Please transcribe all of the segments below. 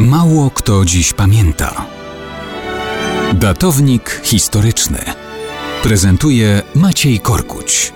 Mało kto dziś pamięta. Datownik historyczny prezentuje Maciej Korkuć.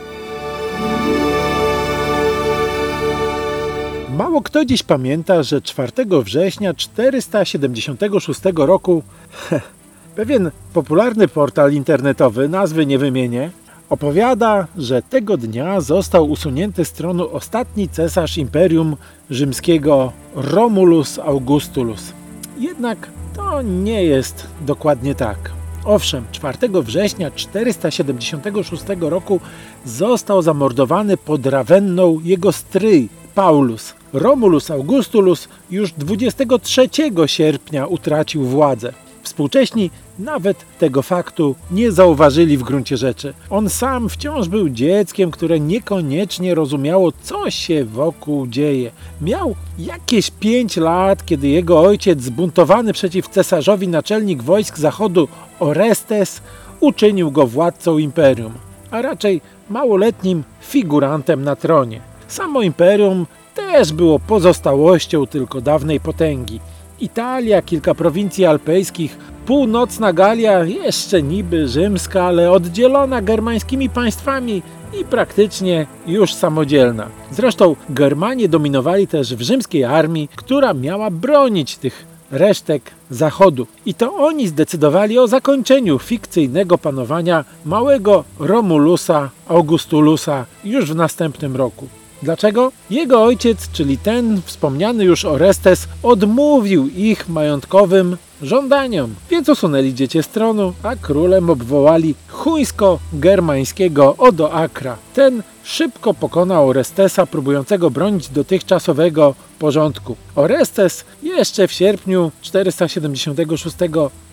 Mało kto dziś pamięta, że 4 września 476 roku pewien popularny portal internetowy, nazwy nie wymienię, opowiada, że tego dnia został usunięty z tronu ostatni cesarz Imperium Rzymskiego Romulus Augustulus. Jednak to nie jest dokładnie tak. Owszem, 4 września 476 roku został zamordowany pod Ravenną jego stryj Paulus. Romulus Augustulus już 23 sierpnia utracił władzę. Współcześni nawet tego faktu nie zauważyli w gruncie rzeczy. On sam wciąż był dzieckiem, które niekoniecznie rozumiało, co się wokół dzieje. Miał jakieś 5 lat, kiedy jego ojciec, zbuntowany przeciw cesarzowi naczelnik wojsk zachodu Orestes, uczynił go władcą imperium, a raczej małoletnim figurantem na tronie. Samo imperium też było pozostałością tylko dawnej potęgi. Italia, kilka prowincji alpejskich, północna Galia, jeszcze niby rzymska, ale oddzielona germańskimi państwami i praktycznie już samodzielna. Zresztą Germanie dominowali też w rzymskiej armii, która miała bronić tych resztek zachodu. I to oni zdecydowali o zakończeniu fikcyjnego panowania małego Romulusa Augustulusa już w następnym roku. Dlaczego? Jego ojciec, czyli ten wspomniany już Orestes, odmówił ich majątkowym żądaniom, więc usunęli dziecię z tronu, a królem obwołali chuńsko-germańskiego Odoakra. Ten szybko pokonał Orestesa, próbującego bronić dotychczasowego porządku. Orestes jeszcze w sierpniu 476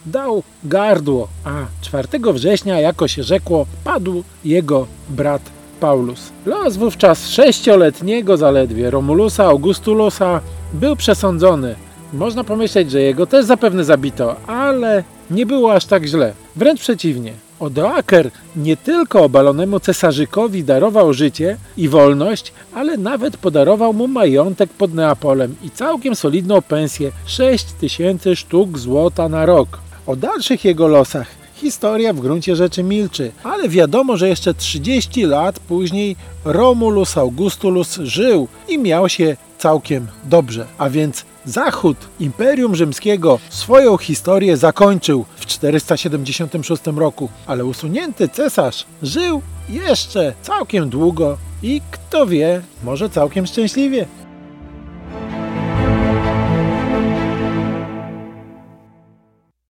dał gardło, a 4 września, jako się rzekło, padł jego brat Paulus. Los wówczas sześcioletniego zaledwie Romulusa Augustulusa był przesądzony. Można pomyśleć, że jego też zapewne zabito, ale nie było aż tak źle. Wręcz przeciwnie. Odoaker nie tylko obalonemu cesarzykowi darował życie i wolność, ale nawet podarował mu majątek pod Neapolem i całkiem solidną pensję 6 tysięcy sztuk złota na rok. O dalszych jego losach historia w gruncie rzeczy milczy, ale wiadomo, że jeszcze 30 lat później Romulus Augustulus żył i miał się całkiem dobrze. A więc Zachód Imperium Rzymskiego swoją historię zakończył w 476 roku, ale usunięty cesarz żył jeszcze całkiem długo i kto wie, może całkiem szczęśliwie.